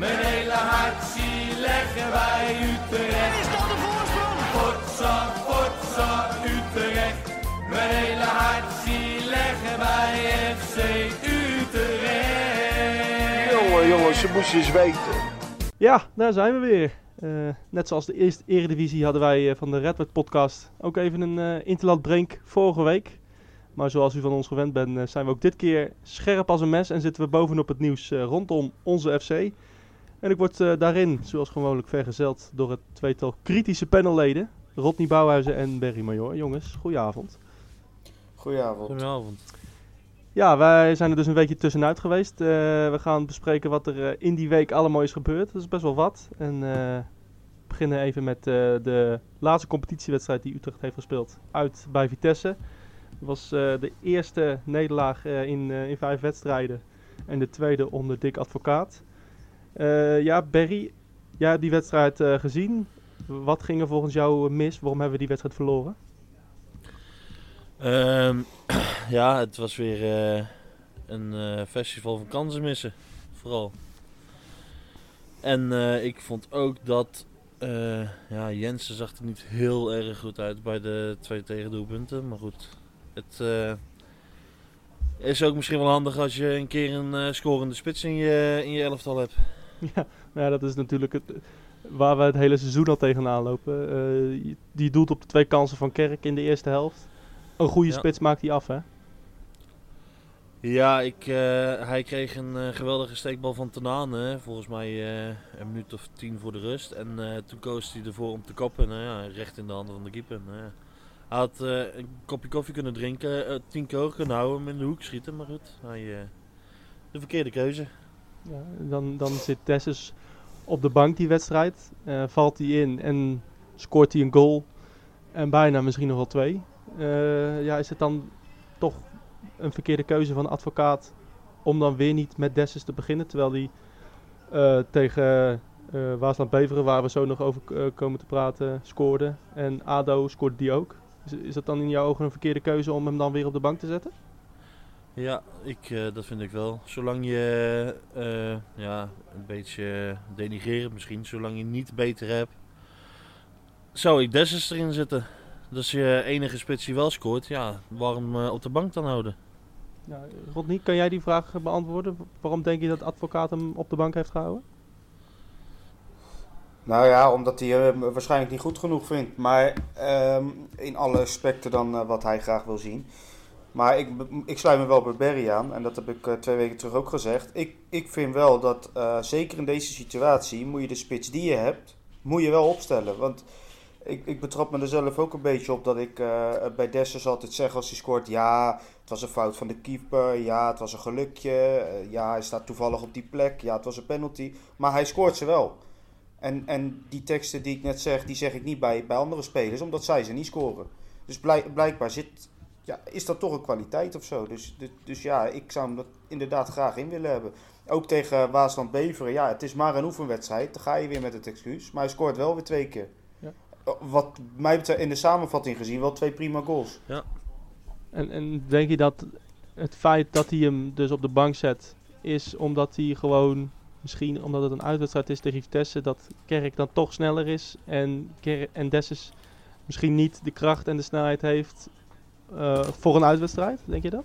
Mijn hele hart zie leggen wij Utrecht. Is dat de voorsprong? Potsa, potsa, Utrecht. Mijn hele hart zie leggen wij FC Utrecht. Jongen, jongens, ze moesten eens weten. Ja, daar zijn we weer. Eh, net zoals de eerste eredivisie hadden wij eh, van de Redwood podcast ook even een eh interland break vorige week. Maar zoals u van ons gewend bent, zijn we ook dit keer scherp als een mes en zitten we bovenop het nieuws eh, rondom onze FC. En ik word eh, daarin, zoals gewoonlijk, vergezeld door het tweetal kritische panelleden. Rodney Bouwhuizen en Berry Major. Jongens, goedenavond. Goedenavond. Goedenavond. Ja, wij zijn er dus een weekje tussenuit geweest. Eh, we gaan bespreken wat er eh, in die week allemaal is gebeurd. Dat is best wel wat. En eh, we beginnen even met eh, de laatste competitiewedstrijd die Utrecht heeft gespeeld. Uit bij Vitesse. Dat was eh, de eerste nederlaag eh, in, eh, in vijf wedstrijden. En de tweede onder Dick Advocaat. Eh, ja, jij hebt die wedstrijd eh, gezien. Wat ging er volgens jou mis? Waarom hebben we die wedstrijd verloren? Ehm, ja, het was weer eh, een festival van kansen missen. Vooral. En ik vond ook dat eh, ja, Jensen zag er niet heel erg goed uit bij de twee tegendoelpunten. Maar goed, het is ook misschien wel handig als je een keer een scorende spits in je, in je elftal hebt. Ja, ja, dat is natuurlijk het, waar we het hele seizoen al tegenaan lopen. Eh, die doelt op de twee kansen van Kerk in de eerste helft. Een goede Ja. spits maakt hij af, hè? Ja, ik, eh, hij kreeg een eh, geweldige steekbal van Tanane. Volgens mij een minuut of tien voor de rust. En toen koos hij ervoor om te koppen. Nou ja, recht in de handen van de keeper. Nou ja. Hij had een kopje koffie kunnen drinken, tien keer hoog kunnen houden, hem in de hoek schieten. Maar goed, hij, de verkeerde keuze. Ja, dan, dan zit Dessus op de bank die wedstrijd. Eh, valt hij in en scoort hij een goal. En bijna misschien nog wel twee. Eh, ja, is het dan toch een verkeerde keuze van advocaat om dan weer niet met Dessus te beginnen? Terwijl hij eh, tegen eh Waasland Beveren, waar we zo nog over komen te praten, scoorde. En ADO scoorde die ook. Is, is dat dan in jouw ogen een verkeerde keuze om hem dan weer op de bank te zetten? Ja, ik, eh, dat vind ik wel. Zolang je, eh, ja, een beetje denigrerend misschien, zolang je niet beter hebt, zou ik Dessus erin zetten. Dat is je enige spits die wel scoort. Ja, waarom eh, op de bank dan houden? Ja, Rodney, kan jij die vraag beantwoorden? Waarom denk je dat de advocaat hem op de bank heeft gehouden? Nou ja, omdat hij hem waarschijnlijk niet goed genoeg vindt. Maar ehm, in alle aspecten dan wat hij graag wil zien. Maar ik, ik sluit me wel bij Berry aan. En dat heb ik eh, twee weken terug ook gezegd. Ik, ik vind wel dat, eh, zeker in deze situatie, moet je de spits die je hebt, moet je wel opstellen. Want ik, ik betrap me er zelf ook een beetje op dat ik eh, bij Dessers altijd zeg als hij scoort... Ja, het was een fout van de keeper. Ja, het was een gelukje. ja, hij staat toevallig op die plek. Ja, het was een penalty. Maar hij scoort ze wel. En, en die teksten die ik net zeg, die zeg ik niet bij, bij andere spelers, omdat zij ze niet scoren. Dus blijk, blijkbaar zit, ja, is dat toch een kwaliteit of zo. Dus, dus, dus ja, ik zou hem dat inderdaad graag in willen hebben. Ook tegen Waasland Beveren, ja, het is maar een oefenwedstrijd. Dan ga je weer met het excuus. Maar hij scoort wel weer twee keer. Ja. Wat mij betreft in de samenvatting gezien wel twee prima goals. En, en denk je dat het feit dat hij hem dus op de bank zet, is omdat hij gewoon, misschien omdat het een uitwedstrijd is tegen Vitesse, dat Kerk dan toch sneller is en, Ker en Dessus misschien niet de kracht en de snelheid heeft eh, voor een uitwedstrijd? Denk je dat?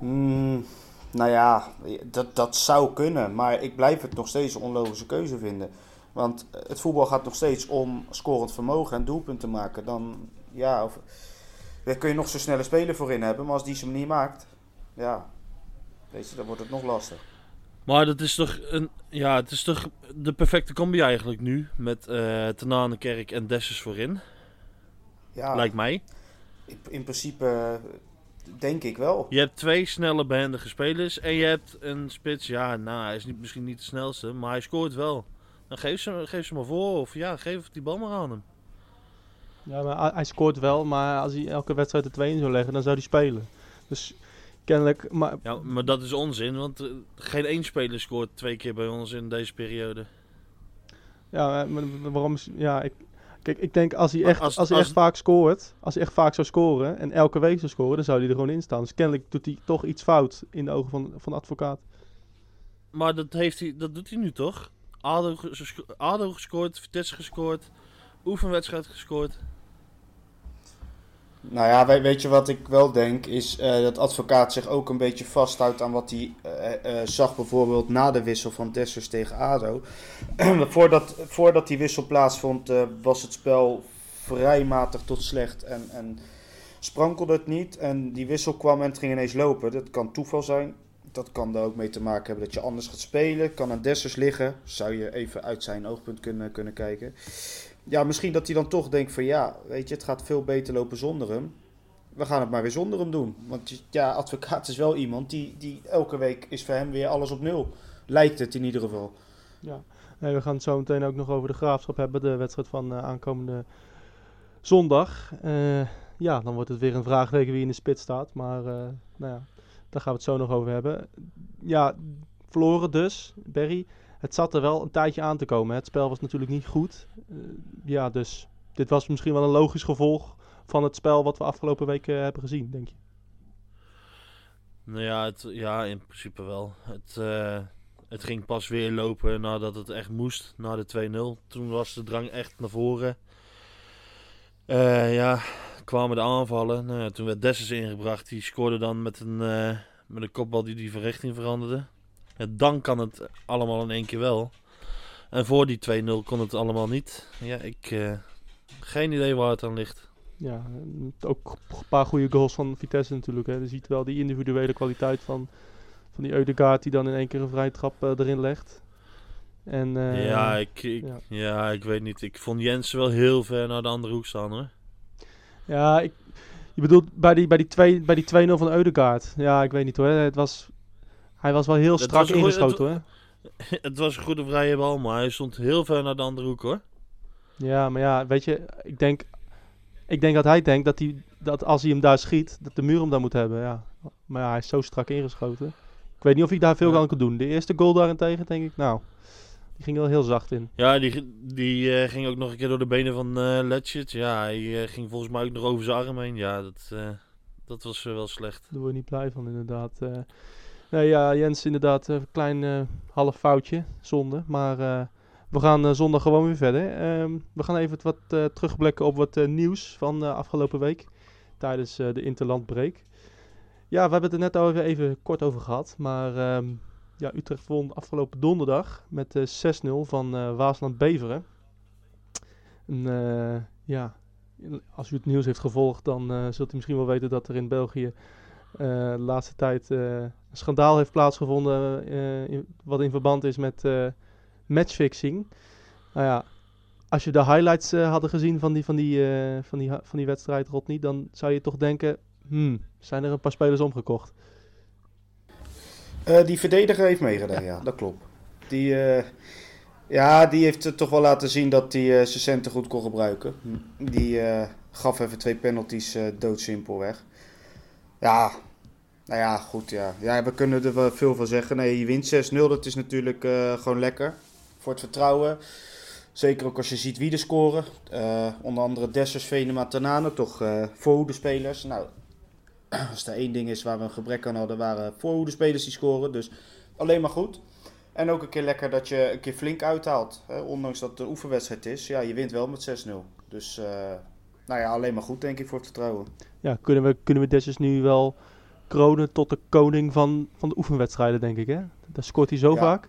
Mm, nou ja, dat, dat zou kunnen. Maar ik blijf het nog steeds een onlogische keuze vinden. Want het voetbal gaat nog steeds om scorend vermogen en doelpunten maken. Dan, ja, of, daar kun je nog zo snelle speler voor in hebben. Maar als die ze niet maakt, ja, weet je, dan wordt het nog lastig. Maar dat is toch een, ja, het is toch de perfecte combi eigenlijk nu. Met eh Tanane, Kerk en Dessus voorin. Ja, Lijkt mij. in, in principe eh, denk ik wel. Je hebt twee snelle behendige spelers. En je hebt een spits. Ja, nou, hij is niet, misschien niet de snelste. Maar hij scoort wel. Dan geef ze, geef ze maar voor. Of ja, geef die bal maar aan hem. Ja, maar hij- scoort wel, maar als hij elke wedstrijd er twee in zou leggen, dan zou hij spelen. Dus kennelijk, maar Ja, maar dat is onzin. Want eh, geen één speler scoort twee keer bij ons in deze periode. Ja, maar maar waarom. Ja, ik, kijk, ik denk als hij echt, als, als- hij als- echt vaak scoort, als hij echt vaak zou scoren en elke week zou scoren, dan zou hij er gewoon in staan. Dus kennelijk doet hij toch iets fout in de ogen van, van de advocaat. maar dat, heeft hij, dat doet hij nu toch? ADO, ADO gescoord, Vitesse gescoord, oefenwedstrijd gescoord. Nou ja, we- weet je wat ik wel denk, is eh, dat advocaat zich ook een beetje vasthoudt aan wat hij eh, eh, zag bijvoorbeeld na de wissel van Dessers tegen ADO. voordat, voordat die wissel plaatsvond was het spel vrij matig tot slecht en, en sprankelde het niet. En die wissel kwam en het ging ineens lopen. Dat kan toeval zijn. Dat kan er ook mee te maken hebben dat je anders gaat spelen. Kan aan Dessers liggen. Zou je even uit zijn oogpunt kunnen, kunnen kijken. Ja, misschien dat hij dan toch denkt van ja, weet je, het gaat veel beter lopen zonder hem. We gaan het maar weer zonder hem doen. Want ja, advocaat is wel iemand die, die elke week is voor hem weer alles op nul. Lijkt het in ieder geval. Ja, we gaan het zo meteen ook nog over de graafschap hebben. De wedstrijd van eh, aankomende zondag. Eh, ja, dan wordt het weer een vraagteken wie in de spits staat. Maar eh, nou ja, daar gaan we het zo nog over hebben. Ja, verloren dus, Berry. Het zat er wel een tijdje aan te komen. Het spel was natuurlijk niet goed. Eh, ja, dus dit was misschien wel een logisch gevolg van het spel wat we afgelopen weken eh, hebben gezien, denk je. Nou ja, het, ja in principe wel. Het, eh, het ging pas weer lopen nadat het echt moest, na de 2-0. Toen was de drang echt naar voren. Ja, kwamen de aanvallen. Nou toen werd Dessers ingebracht. Die scoorde dan met een, met een kopbal die die van richting veranderde. Ja, dan kan het allemaal in één keer wel. En voor die 2-0 kon het allemaal niet. Ja, ik... eh, geen idee waar het aan ligt. Ja, ook een paar goede goals van Vitesse natuurlijk. Hè. Je ziet wel die individuele kwaliteit van, van die Eudegaard die dan in één keer een vrije trap eh, erin legt. En, eh, ja, ik, ik, ja. ja. ik weet niet. Ik vond Jensen wel heel ver naar de andere hoek staan hoor. ja ik, je bedoelt bij die, bij die, twee, bij die 2-0 van Eudegaard. Ja, ik weet niet hoor. Het was, hij was wel heel strak ingeschoten hoor. het was een goede vrije bal, maar hij stond heel ver naar de andere hoek hoor. Ja, maar ja, weet je, ik denk, ik denk dat hij denkt dat, hij, dat als hij hem daar schiet, dat de muur hem dan moet hebben. Ja. Maar ja, hij is zo strak ingeschoten. Ik weet niet of hij daar veel Ja. aan kan doen. De eerste goal daarentegen, denk ik, nou, die ging wel heel zacht in. Ja, die, die eh, ging ook nog een keer door de benen van Letchit. Ja, hij eh, ging volgens mij ook nog over zijn arm heen. Ja, dat, dat was wel slecht. Daar word je niet blij van, inderdaad. Eh. nee, ja, Jens, inderdaad, een klein eh, half foutje, zonde. Maar eh, we gaan eh, zondag gewoon weer verder. Ehm, we gaan even wat eh, terugblikken op wat eh, nieuws van eh, afgelopen week. Tijdens eh, de interlandbreak. Ja, we hebben het er net al even, kort over gehad. Maar ehm, ja, Utrecht won afgelopen donderdag met eh 6-0 van eh Waasland Beveren. En, eh, ja, als u het nieuws heeft gevolgd, dan eh, zult u misschien wel weten dat er in België eh, de laatste tijd eh, schandaal heeft plaatsgevonden. eh, in- wat in verband is met eh, matchfixing. Nou ja, als je de highlights eh, hadden gezien van die, van, die, van, die, van die wedstrijd, Rodney, dan zou je toch denken: hmm, zijn er een paar spelers omgekocht? Die verdediger heeft meegedaan, ja. dat klopt. Die, ja, die heeft toch wel laten zien dat hij eh, zijn centen goed kon gebruiken. Die gaf even twee penalties eh doodsimpel weg. Ja, nou ja, goed. Ja. ja, we kunnen er wel veel van zeggen. Nee, je wint 6-0, dat is natuurlijk eh, gewoon lekker. Voor het vertrouwen. Zeker ook als je ziet wie er scoren. Eh, onder andere Dessers, Venema, Tanane, toch eh voorhoedespelers. Nou, als er één ding is waar we een gebrek aan hadden, waren voorhoedespelers die scoren. Dus alleen maar goed. En ook een keer lekker dat je een keer flink uithaalt. Hè? Ondanks dat het een oefenwedstrijd is. Ja, je wint wel met 6-0. Dus, nou ja, alleen maar goed denk ik voor het vertrouwen. Ja, kunnen we, kunnen we Dessus nu wel kronen tot de koning van, van de oefenwedstrijden, denk ik. Hè? Daar scoort hij zo Ja. vaak.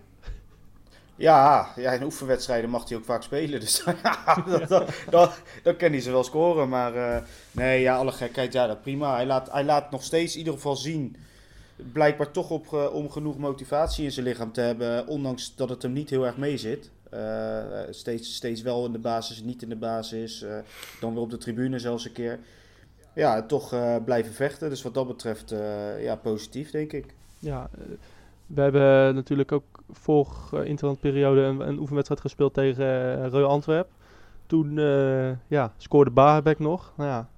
Ja, ja, in oefenwedstrijden mag hij ook vaak spelen. Dus ja, dat, dat, dat- dan kan hij ze wel scoren. Maar eh, nee, ja, alle gekheid, ja, dat prima. Hij laat, hij laat nog steeds in ieder geval zien. Blijkbaar toch op, ge- om genoeg motivatie in zijn lichaam te hebben. Ondanks dat het hem niet heel erg mee zit. Eh, steeds, steeds wel in de basis, niet in de basis. eh, dan weer op de tribune zelfs een keer. Ja, toch eh, blijven vechten. Dus wat dat betreft, eh, ja, positief denk ik. Ja, eh, we hebben natuurlijk ook vorige interlandperiode een, een oefenwedstrijd gespeeld tegen uh, Royal Antwerp. Toen ja, scoorde Baerbeck nog. Nou ja,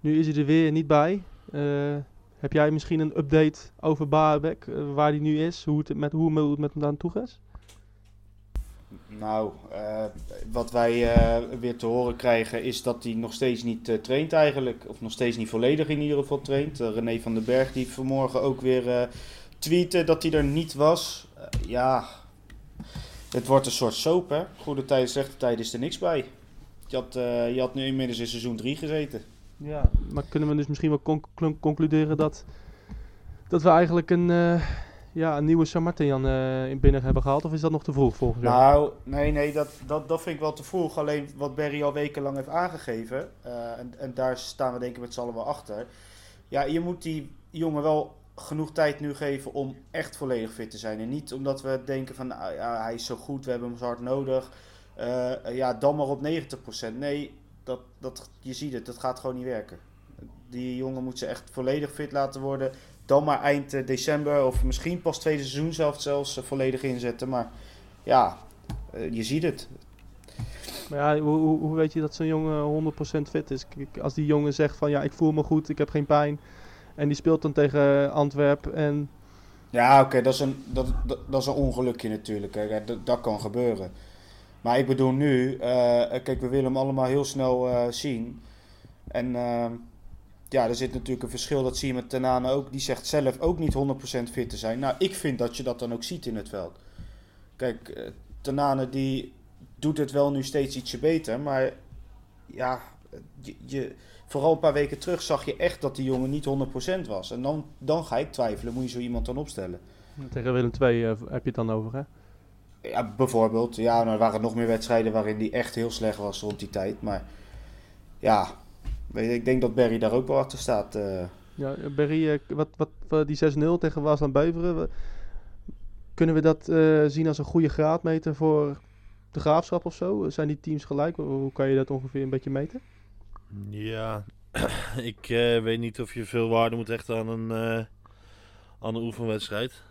nu is hij er weer niet bij. Heb jij misschien een update over Baerbeck, uh, waar hij nu is, hoe het met, hoe het met hem aan is? Nou, uh, wat wij uh, weer te horen krijgen is dat hij nog steeds niet uh, traint eigenlijk. Of nog steeds niet volledig in ieder geval traint. René van den Berg die vanmorgen ook weer tweette dat hij er niet was. eh, ja, het wordt een soort soap, hè. Goede tijden, slechte tijden is er niks bij. Je had, eh, je had nu inmiddels in seizoen 3 gezeten. Ja, maar kunnen we dus misschien wel conc- concluderen dat, dat we eigenlijk een, eh, ja, een nieuwe Samartian eh in binnen hebben gehaald? Of is dat nog te vroeg volgens jou? Nou, nee, nee, dat, dat, dat vind ik wel te vroeg. Alleen wat Barry al wekenlang heeft aangegeven, eh, en, en daar staan we denk ik met z'n allen wel achter. Ja, je moet die jongen wel genoeg tijd nu geven om echt volledig fit te zijn. En niet omdat we denken van, nou, ja, hij is zo goed, we hebben hem zo hard nodig. Eh, ja, dan maar op 90%. Nee, dat, dat, je ziet het, dat gaat gewoon niet werken. Die jongen moet ze echt volledig fit laten worden. Dan maar eind eh, december of misschien pas tweede seizoen zelf zelfs eh, volledig inzetten. Maar ja, eh, je ziet het. Maar ja, hoe, hoe, weet je dat zo'n jongen 100% fit is? Als die jongen zegt van ja, ik voel me goed, ik heb geen pijn. En die speelt dan tegen Antwerpen en Ja, oké, dat, is een- dat, dat, dat is een ongelukje natuurlijk. Hè. Dat, dat kan gebeuren. Maar ik bedoel nu, kijk, we willen hem allemaal heel snel zien. En eh, ja, er zit natuurlijk een verschil. Dat zie je met Tenane ook. Die zegt zelf ook niet 100% fit te zijn. Nou, ik vind dat je dat dan ook ziet in het veld. Kijk, eh, Tenane die doet het wel nu steeds ietsje beter. Maar ja, je, je, vooral een paar weken terug zag je echt dat die jongen niet 100% was. En dan, dan ga ik twijfelen, moet je zo iemand dan opstellen? tegen Willem II eh, heb je het dan over hè? Ja, bijvoorbeeld. Ja, nou, er waren nog meer wedstrijden waarin die echt heel slecht was rond die tijd. Maar ja, ik denk dat Barry daar ook wel achter staat. eh. Ja, Berry, eh, wat, wat, wat die 6-0 tegen Waasland Beuveren, kunnen we dat eh, zien als een goede graadmeter voor de graafschap of zo? Zijn die teams gelijk? Hoe- kan je dat ongeveer een beetje meten? Ja, ik eh, weet niet of je veel waarde moet hechten aan een, eh, aan een oefenwedstrijd.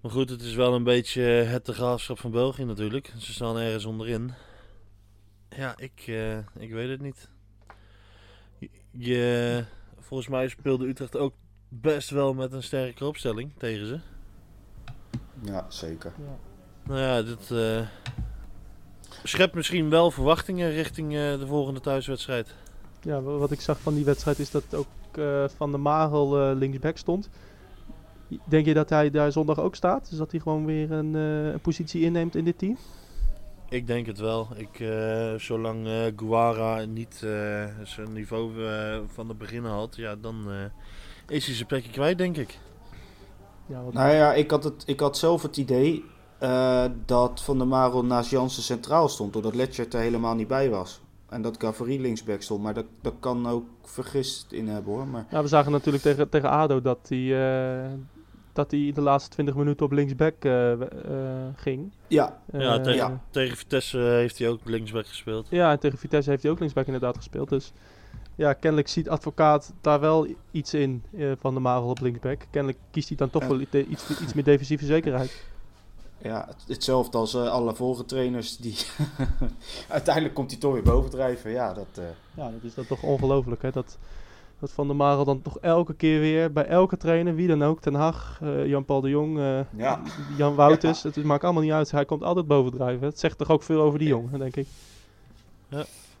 Maar goed, het is wel een beetje het de graafschap van België natuurlijk. Ze staan ergens onderin. Ja, ik, eh, ik weet het niet. Je, volgens mij speelde Utrecht ook best wel met een sterke opstelling tegen ze. ja, zeker. Nou ja, dit eh, schept misschien wel verwachtingen richting eh, de volgende thuiswedstrijd. Ja, wa- wat ik zag van die wedstrijd is dat ook eh, Van der Magel eh, linksback stond. Denk je dat hij daar zondag ook staat? Dus dat hij gewoon weer een, eh, een positie inneemt in dit team? Ik denk het wel. Ik, eh, zolang eh Guara niet eh, zijn niveau van het begin had, ja, dan eh, is hij zijn plekje kwijt, denk ik. Ja, wat- Nou ja, ik had, het, ik had zelf het idee eh, dat Van der Marel naast Jansen centraal stond. Doordat Letchert er helemaal niet bij was. En dat Gavri linksback stond. Maar dat, dat kan ook vergist in hebben hoor. Maar Ja, we zagen natuurlijk tegen, tegen ADO dat hij, eh, dat hij in de laatste 20 minuten op linksback eh, eh, ging. ja, ja, Eh, tegen, ja. tegen Vitesse heeft hij ook linksback gespeeld. Ja, en tegen Vitesse heeft hij ook linksback inderdaad gespeeld. Dus ja, kennelijk ziet advocaat daar wel iets in eh, van de Marel op linksback. Kennelijk kiest hij dan toch wel iets, iets meer defensieve zekerheid. ja het- hetzelfde als alle vorige trainers. Die Uiteindelijk komt hij toch weer bovendrijven. Ja, dat... eh, Ja, dat is dan toch ongelooflijk hè. Dat, dat Van der Marel dan toch elke keer weer bij elke trainer, wie dan ook, Ten Hag, eh, Jan-Paul de Jong, eh, Ja. Jan Wouters. Het maakt allemaal niet uit. Hij komt altijd bovendrijven. Het zegt toch ook veel over die jongen, denk ik.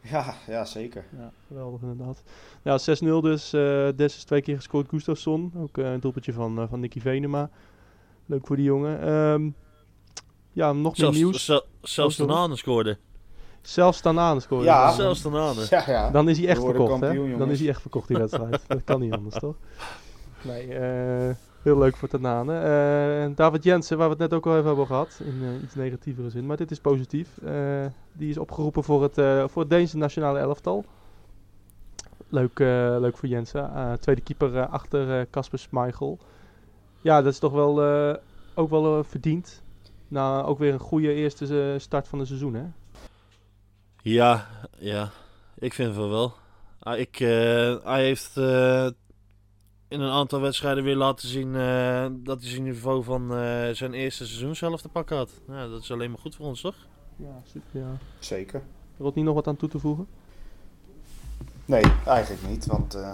ja, ja, zeker. Ja, geweldig inderdaad. Ja, 6-0 dus. eh Des is twee keer gescoord. Gustafsson. Ook eh, een doelpuntje van, eh, van Nicky Venema. Leuk voor die jongen. Ehm, ja, nog meer Zelfs, nieuws. zel- zelfs Oh, scoorde. Zelfs Tanane scoorde. Ja. Dan- Zelfs Tanane. Ja, ja. Dan is hij echt verkocht, hè? kampioen, Dan jongens. is hij echt verkocht, die wedstrijd. dat kan niet anders, toch? Nee, eh, heel leuk voor Tanane. Eh, David Jensen, waar we het net ook al even hebben gehad, in eh, iets negatievere zin, maar dit is positief. Eh, die is opgeroepen voor het, eh, voor het Deense nationale elftal. Leuk, eh, leuk voor Jensen. Eh, tweede keeper achter eh, Casper Schmeichel. Ja, dat is toch wel, eh, ook wel verdiend. Nou, ook weer een goede eerste start van het seizoen, hè? Ja, ja. Ik vind het wel. Ah, ik, eh, hij heeft eh, in een aantal wedstrijden weer laten zien eh, dat hij zijn niveau van eh, zijn eerste seizoen zelf te pakken had. Ja, dat is alleen maar goed voor ons, toch? Ja, super. Ja. Zeker. Rodney nog wat aan toe te voegen? Nee, eigenlijk niet. Want eh,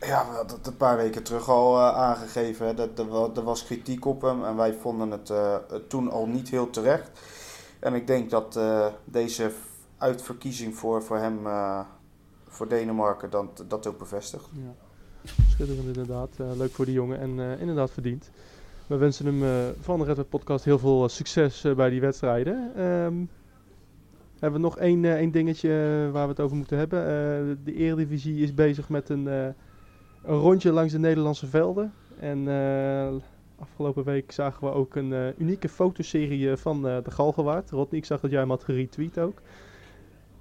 ja, we hadden het een paar weken terug al eh, aangegeven. Hè, dat er, er was kritiek op hem en wij vonden het eh, toen al niet heel terecht. En ik denk dat eh, deze uitverkiezing voor, voor hem, eh, voor Denemarken, dat, dat ook bevestigt. Ja. Schitterend inderdaad. Eh, leuk voor die jongen en eh, inderdaad verdiend. we wensen hem van de Red Web Podcast heel veel succes bij die wedstrijden. Ehm, hebben we nog één, één dingetje waar we het over moeten hebben. De Eredivisie is bezig met een, een rondje langs de Nederlandse velden. En afgelopen week zagen we ook een unieke fotoserie van de Galgenwaard. Rodney, ik zag dat jij hem had geretweet ook.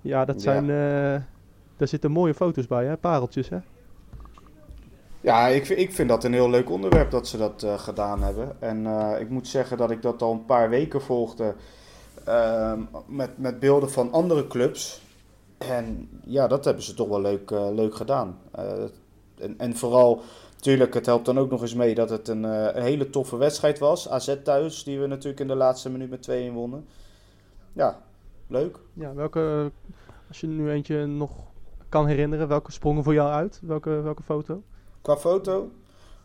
Ja, dat Ja. zijn... eh, daar zitten mooie foto's bij, hè? Pareltjes, hè? Ja, ik, vind- ik vind dat een heel leuk onderwerp dat ze dat eh, gedaan hebben. En eh, ik moet zeggen dat ik dat al een paar weken volgde ehm, met, met beelden van andere clubs. En ja, dat hebben ze toch wel leuk, leuk gedaan. En, en vooral, natuurlijk, het helpt dan ook nog eens mee dat het een, een hele toffe wedstrijd was. AZ thuis, die we natuurlijk in de laatste minuut met 2-1 wonnen. Ja, leuk. Ja, welke, als je nu eentje nog kan herinneren, welke sprongen voor jou uit? Welke, welke foto? Qua foto?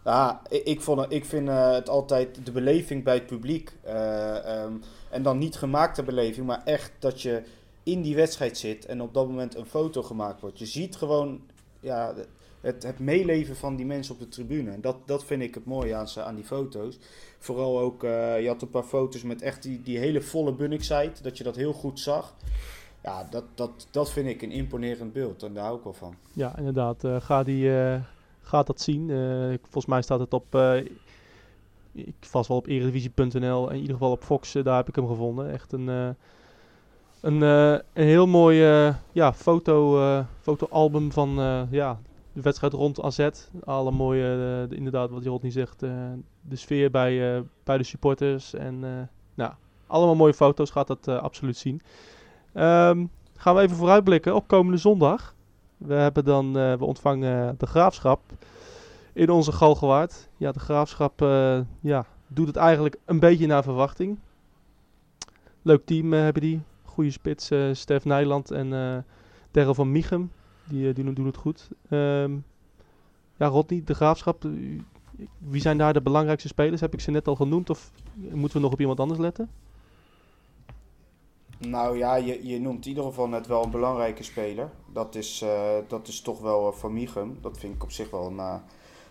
Ja, ik, ik, vond, ik vind eh, het altijd de beleving bij het publiek. eh, ehm, en dan niet gemaakte beleving, maar echt dat je in die wedstrijd zit en op dat moment een foto gemaakt wordt. Je ziet gewoon ja, het, het meeleven van die mensen op de tribune. En dat, dat vind ik het mooie aan, aan die foto's. Vooral ook, eh, je had een paar foto's met echt die, die hele volle Bunnik-site, dat je dat heel goed zag. Ja, dat, dat, dat vind ik een imponerend beeld en daar hou ik wel van. Ja, inderdaad. eh ga die, eh, gaat dat zien. Volgens mij staat het op, ik, vast wel op eredivisie.nl. In ieder geval op Fox, daar heb ik hem gevonden. Echt een, een, een heel mooi ja, foto, fotoalbum van ja, de wedstrijd rond AZ. Alle mooie, eh, de- inderdaad wat Jorot niet zegt, eh, de sfeer bij, eh, bij de supporters. En nou, allemaal mooie foto's, gaat dat absoluut zien. Ehm, gaan we even vooruitblikken op komende zondag. We hebben dan, we ontvangen de graafschap in onze Galgenwaard. Ja, de graafschap ja, doet het eigenlijk een beetje naar verwachting. Leuk team hebben die. Goede spits, Stef Nijland en Daryl van Michem. Die eh, doen, doen het goed. Ehm, ja, Rodney, de graafschap. eh, wie zijn daar de belangrijkste spelers? Heb ik ze net al genoemd of moeten we nog op iemand anders letten? Nou ja, je, je noemt in ieder geval net wel een belangrijke speler. Dat is, eh, dat is toch wel Van Michum. Dat vind ik op zich wel een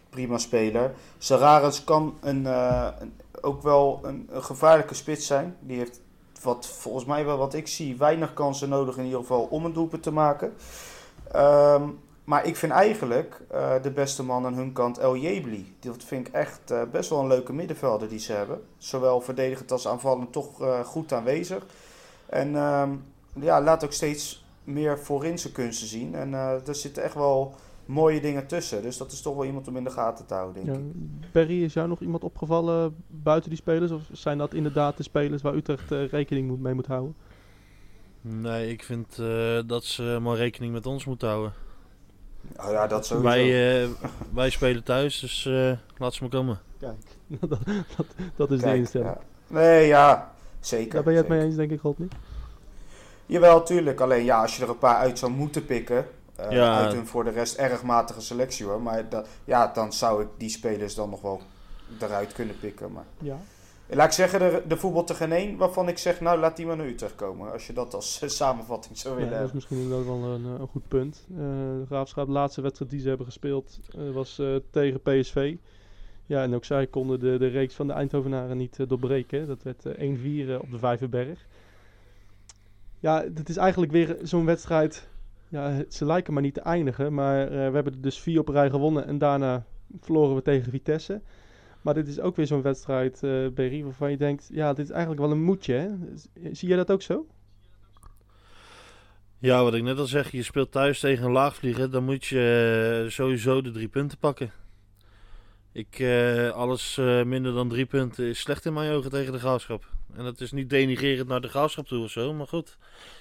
prima speler. Sararis kan een, ook wel een, een gevaarlijke spits zijn. Die heeft wat, volgens mij wel wat ik zie weinig kansen nodig in ieder geval om een doelpunt te maken. Ehm, maar ik vind eigenlijk eh, de beste man aan hun kant El Jebli. Dat vind ik echt eh, best wel een leuke middenvelder die ze hebben. Zowel verdedigend als aanvallend toch eh, goed aanwezig. En ehm, ja, laat ook steeds meer voorin zijn kunsten zien. En er zitten echt wel mooie dingen tussen. Dus dat is toch wel iemand om in de gaten te houden, denk Ja, ik. Barry, is jou nog iemand opgevallen buiten die spelers? Of zijn dat inderdaad de spelers waar Utrecht rekening moet, mee moet houden? Nee, ik vind eh, dat ze maar rekening met ons moeten houden. Oh ja, dat sowieso. Wij, eh, wij spelen thuis, dus eh, laat ze maar komen. dat, dat, dat is de Kijk, instelling. ja. Nee, ja, zeker. Daar ben je het mee eens, denk ik, Rodney? Jawel, tuurlijk. Alleen ja, als je er een paar uit zou moeten pikken. eh, Ja. Uit een voor de rest erg matige selectie hoor. Maar dat, ja, dan zou ik die spelers dan nog wel eruit kunnen pikken. Maar Ja. Laat ik zeggen, de, de voetbal tegen één waarvan ik zeg, nou laat die maar naar Utrecht komen. Als je dat als samenvatting zou Ja, willen dat is misschien inderdaad wel een, eh, een goed punt. Eh de Graafschap, de laatste wedstrijd die ze hebben gespeeld, eh, was tegen PSV. Ja, en ook zij konden de, de reeks van de Eindhovenaren niet doorbreken. Dat werd eh, 1-4 eh, op de Vijverberg. Ja, het is eigenlijk weer zo'n wedstrijd. Ja, ze lijken maar niet te eindigen. Maar we hebben er dus vier op rij gewonnen. En daarna verloren we tegen Vitesse. Maar dit is ook weer zo'n wedstrijd, eh Berry, waarvan je denkt... Ja, dit is eigenlijk wel een moedje, hè? Zie jij dat ook zo? Ja, wat ik net al zeg, je speelt thuis tegen een laagvlieger, dan moet je eh, sowieso de drie punten pakken. Ik, eh, alles eh, minder dan drie punten is slecht in mijn ogen tegen de graafschap. En dat is niet denigrerend naar de graafschap toe of zo, maar goed.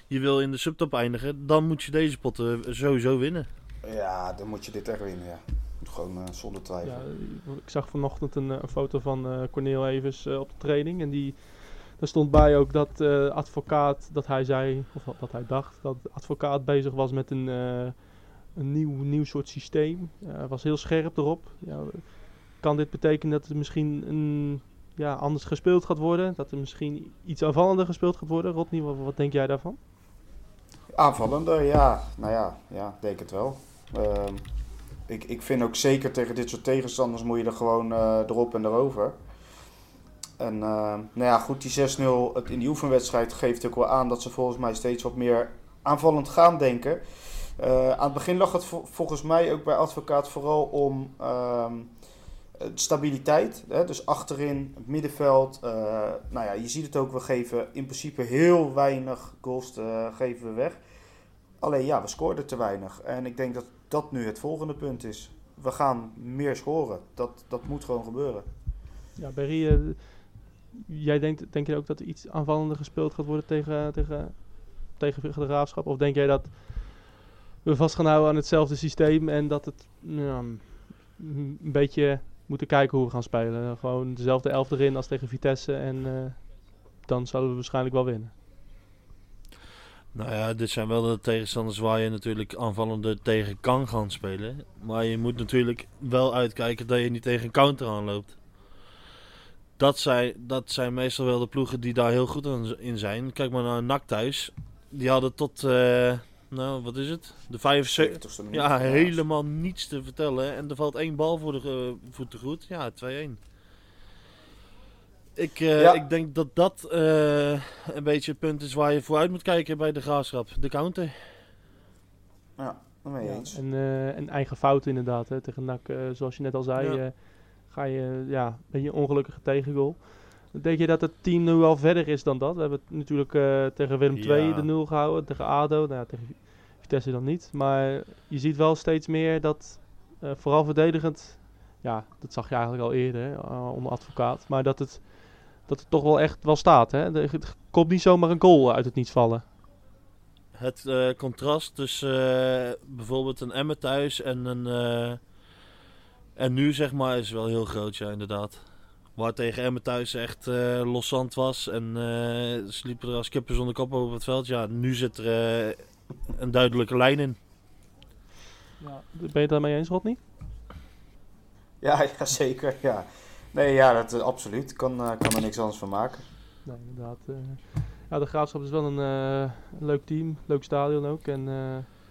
Je wil in de subtop eindigen, dan moet je deze potten sowieso winnen. Ja, dan moet je dit echt winnen, ja. Gewoon eh, zonder twijfel. Ja, ik zag vanochtend een, eh, een foto van eh Corneel Evers eh, op de training. En die, daar stond bij ook dat eh, advocaat, dat hij zei, of dat- hij dacht, dat de advocaat bezig was met een, eh, een nieuw, nieuw soort systeem. Hij was heel scherp erop. Ja, kan dit betekenen dat er misschien een, ja, anders gespeeld gaat worden? Dat er misschien iets aanvallender gespeeld gaat worden? Rodney, wat, wat denk jij daarvan? Aanvallender, ja. Nou ja, ja, ik denk het wel. Ehm, ik, ik vind ook zeker tegen dit soort tegenstanders moet je er gewoon eh, erop en erover. En uh, nou ja, goed, die 6-0 in die oefenwedstrijd geeft ook wel aan dat ze volgens mij steeds wat meer aanvallend gaan denken. Uh, aan het begin lag het volgens mij ook bij advocaat vooral om uh, stabiliteit. Hè? Dus achterin, het middenveld. Nou ja, je ziet het ook, we geven in principe heel weinig goals geven we weg. Alleen ja, we scoorden te weinig. En ik denk dat dat nu het volgende punt is. We gaan meer scoren. Dat, dat moet gewoon gebeuren. Ja, Berry, jij denkt, denk je ook dat er iets aanvallender gespeeld gaat worden tegen, tegen, tegen de graafschap? Of denk jij dat we vast gaan houden aan hetzelfde systeem en dat het nou, een beetje moeten kijken hoe we gaan spelen? Gewoon dezelfde elf erin als tegen Vitesse en uh, dan zouden we waarschijnlijk wel winnen. Nou ja, dit zijn wel de tegenstanders waar je natuurlijk aanvallender tegen kan gaan spelen. Maar je moet natuurlijk wel uitkijken dat je niet tegen een counter aanloopt dat zijn, dat zijn meestal wel de ploegen die daar heel goed in zijn. Kijk maar naar NAC thuis. Die hadden tot, uh, nou wat is het? De 75 Ja, helemaal niets te vertellen. En er valt één bal voor de uh, voeten goed. Ja, 2-1. Ik, uh, ja. ik denk dat dat een beetje het punt is waar je vooruit moet kijken bij de graafschap. De counter. Ja, daarmee eens. En, en eigen fout inderdaad. Hè, tegen NAC, zoals je net al zei. Ja ga je ja, een beetje een ongelukkige tegengoal. Denk je dat het team nu al verder is dan dat? We hebben het natuurlijk uh, tegen Willem II de 0 gehouden, tegen ADO, nou ja, tegen Vitesse dan niet. Maar je ziet wel steeds meer dat, uh, vooral verdedigend, ja, dat zag je eigenlijk al eerder uh, onder advocaat. Maar dat het, dat het toch wel echt wel staat. Hè? Er, komt niet zomaar een goal uit het niets vallen. Het contrast tussen bijvoorbeeld een Emmer thuis en een en nu zeg maar is wel heel groot, ja, inderdaad. Waar tegen Emmen thuis echt uh, los zand was en uh, sliepen er als kippen zonder kop over het veld. Ja, nu zit er uh, een duidelijke lijn in. Ja, ben je het daarmee eens, Rodney? Ja, ja, zeker. Ja. Nee, ja, dat, absoluut. Ik kan, kan er niks anders van maken. Nee, inderdaad. ja, de Graafschap is wel een, een, leuk team, leuk stadion ook en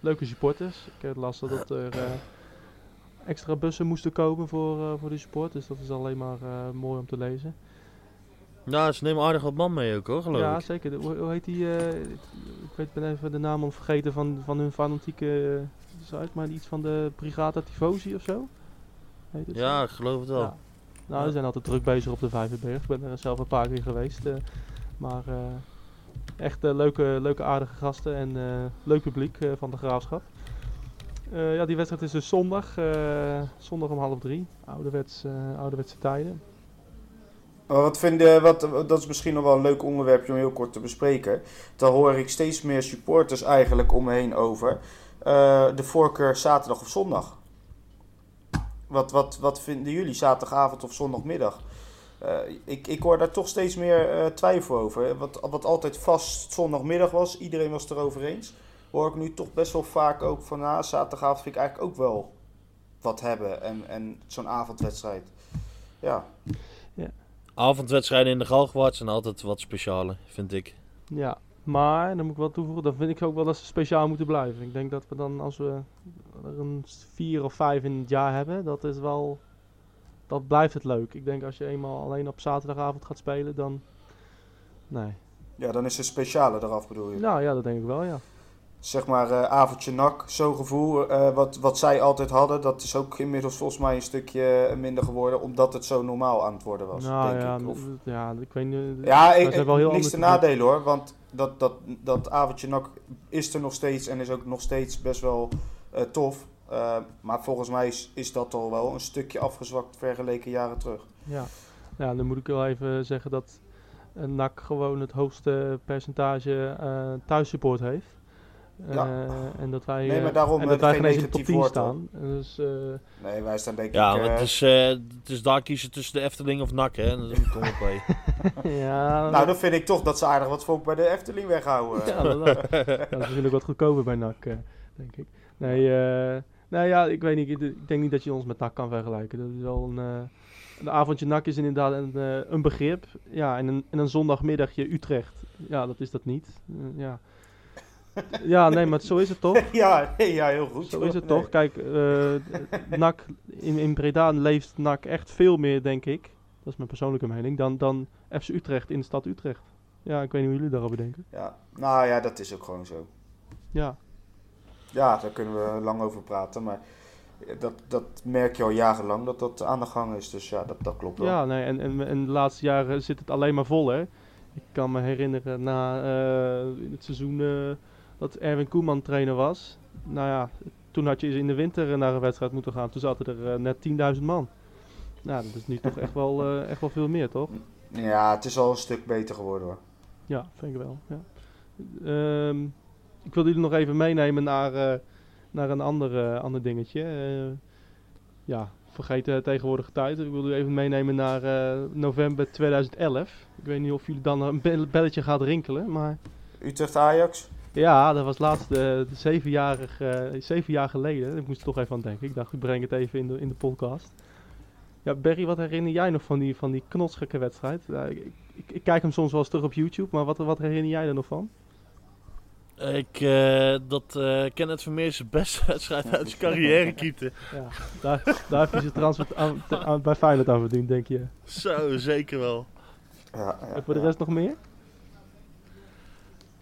leuke supporters. Ik heb last dat er extra bussen moesten komen voor, uh, voor de sport. Dus dat is alleen maar uh, mooi om te lezen. Nou, ze nemen aardig wat man mee ook hoor, geloof ja, ik. Ja, zeker. hoe, hoe, heet die? Uh, ik weet, ben even de naam al vergeten van, van hun fanatieke site, maar iets van de Brigata Tifosi of zo? Heet het ja, ik geloof het wel. Ja. Nou, ja. we zijn altijd druk bezig op de Vijverberg. Ik ben er zelf een paar keer geweest. maar echt leuke, leuke, aardige gasten en leuk publiek van de graafschap. Uh, ja, die wedstrijd is dus zondag. Uh, zondag om half drie. Ouderwets, uh, ouderwetse tijden. Wat vind wat, dat is misschien nog wel een leuk onderwerpje om heel kort te bespreken. Daar hoor ik steeds meer supporters eigenlijk om me heen over. de voorkeur zaterdag of zondag. Wat, wat, wat vinden jullie zaterdagavond of zondagmiddag? ik, ik hoor daar toch steeds meer twijfel over. Wat, wat altijd vast zondagmiddag was, iedereen was het erover eens hoor ik nu toch best wel vaak ook van, na zaterdagavond vind ik eigenlijk ook wel wat hebben. En, en zo'n avondwedstrijd. Ja. ja. Avondwedstrijden in de Galgenwaard zijn altijd wat speciale, vind ik. Ja, maar, dan moet ik wel toevoegen, dan vind ik ook wel dat ze speciaal moeten blijven. Ik denk dat we dan, als we er een vier of vijf in het jaar hebben, dat is wel, dat blijft het leuk. Ik denk als je eenmaal alleen op zaterdagavond gaat spelen, dan, nee. Ja, dan is de speciale eraf bedoel je? Nou ja, dat denk ik wel, ja zeg maar uh, avondje nak, zo'n gevoel. Uh, wat, wat zij altijd hadden, dat is ook inmiddels volgens mij een stukje minder geworden, omdat het zo normaal aan het worden was. Nou, denk ja, ik. Of... ja, ik weet niet. Ja, ik, wel heel niks te nadelen hoor, want dat, dat, dat avondje nak is er nog steeds en is ook nog steeds best wel uh, tof. maar volgens mij is, is dat al wel een stukje afgezwakt vergeleken jaren terug. Ja, ja dan moet ik wel even zeggen dat NAC gewoon het hoogste percentage thuissupport heeft. Ja. Uh, en dat wij, nee, maar daarom en dat wij geen top 10 staan. Dus, uh, nee, wij staan denk ja, ik... Ja, uh, het, is, het is daar kiezen tussen de Efteling of NAC, hè. Dat kom op bij. ja, nou, dan vind ik toch dat ze aardig wat volk bij de Efteling weghouden. ja, dat, dat, is natuurlijk wat goedkoper bij NAC, denk ik. Nee, nou ja, ik weet niet. Ik denk niet dat je ons met NAC kan vergelijken. Dat is wel een... een avondje NAC is inderdaad een, een begrip. Ja, en een, en een zondagmiddagje Utrecht. Ja, dat is dat niet. ja ja, nee, maar zo is het toch? ja, nee, ja, heel goed. Zo is het toch? Kijk, uh, NAC, in, in Breda leeft NAC echt veel meer, denk ik. Dat is mijn persoonlijke mening. Dan, dan FC Utrecht in de stad Utrecht. Ja, ik weet niet hoe jullie daarover denken. Ja, nou ja, dat is ook gewoon zo. Ja, Ja, daar kunnen we lang over praten, maar dat, dat merk je al jarenlang dat dat aan de gang is. Dus ja, dat, dat klopt wel. ja nee, en, en, en de laatste jaren zit het alleen maar vol, hè. Ik kan me herinneren na eh, in het seizoen eh, dat Erwin Koeman trainer was. Nou ja, toen had je eens in de winter naar een wedstrijd moeten gaan. Toen zaten er eh, net 10.000 man. Nou, dat is nu toch echt wel, eh, echt wel veel meer, toch? Ja, het is al een stuk beter geworden hoor. Ja, vind ik wel. Ja. Ehm, ik wil jullie nog even meenemen naar, eh, naar een ander, eh, ander dingetje. Eh, ja, vergeet de tegenwoordige tijd. Ik wil jullie even meenemen naar eh, november 2011. Ik weet niet of jullie dan een bell- belletje gaat rinkelen, maar... Utrecht Ajax? Ja, dat was laatst de, de zeven, jarig, eh, zeven jaar geleden. Ik moest er toch even aan denken. Ik dacht, ik breng het even in de, in de podcast. Ja, Berry, wat herinner jij nog van die, van die knotsgekke wedstrijd? Ik, ik, ik kijk hem soms wel eens terug op YouTube, maar wat, wat herinner jij er nog van? Ik, eh, dat eh Kenneth Vermeer zijn beste wedstrijd uit zijn carrière keepte. Ja, daar, daar heb je zijn transfer aan, te- aan- bij Feyenoord aan verdiend, denk je. Zo, zeker wel. Ja, ja, En voor de rest nog meer?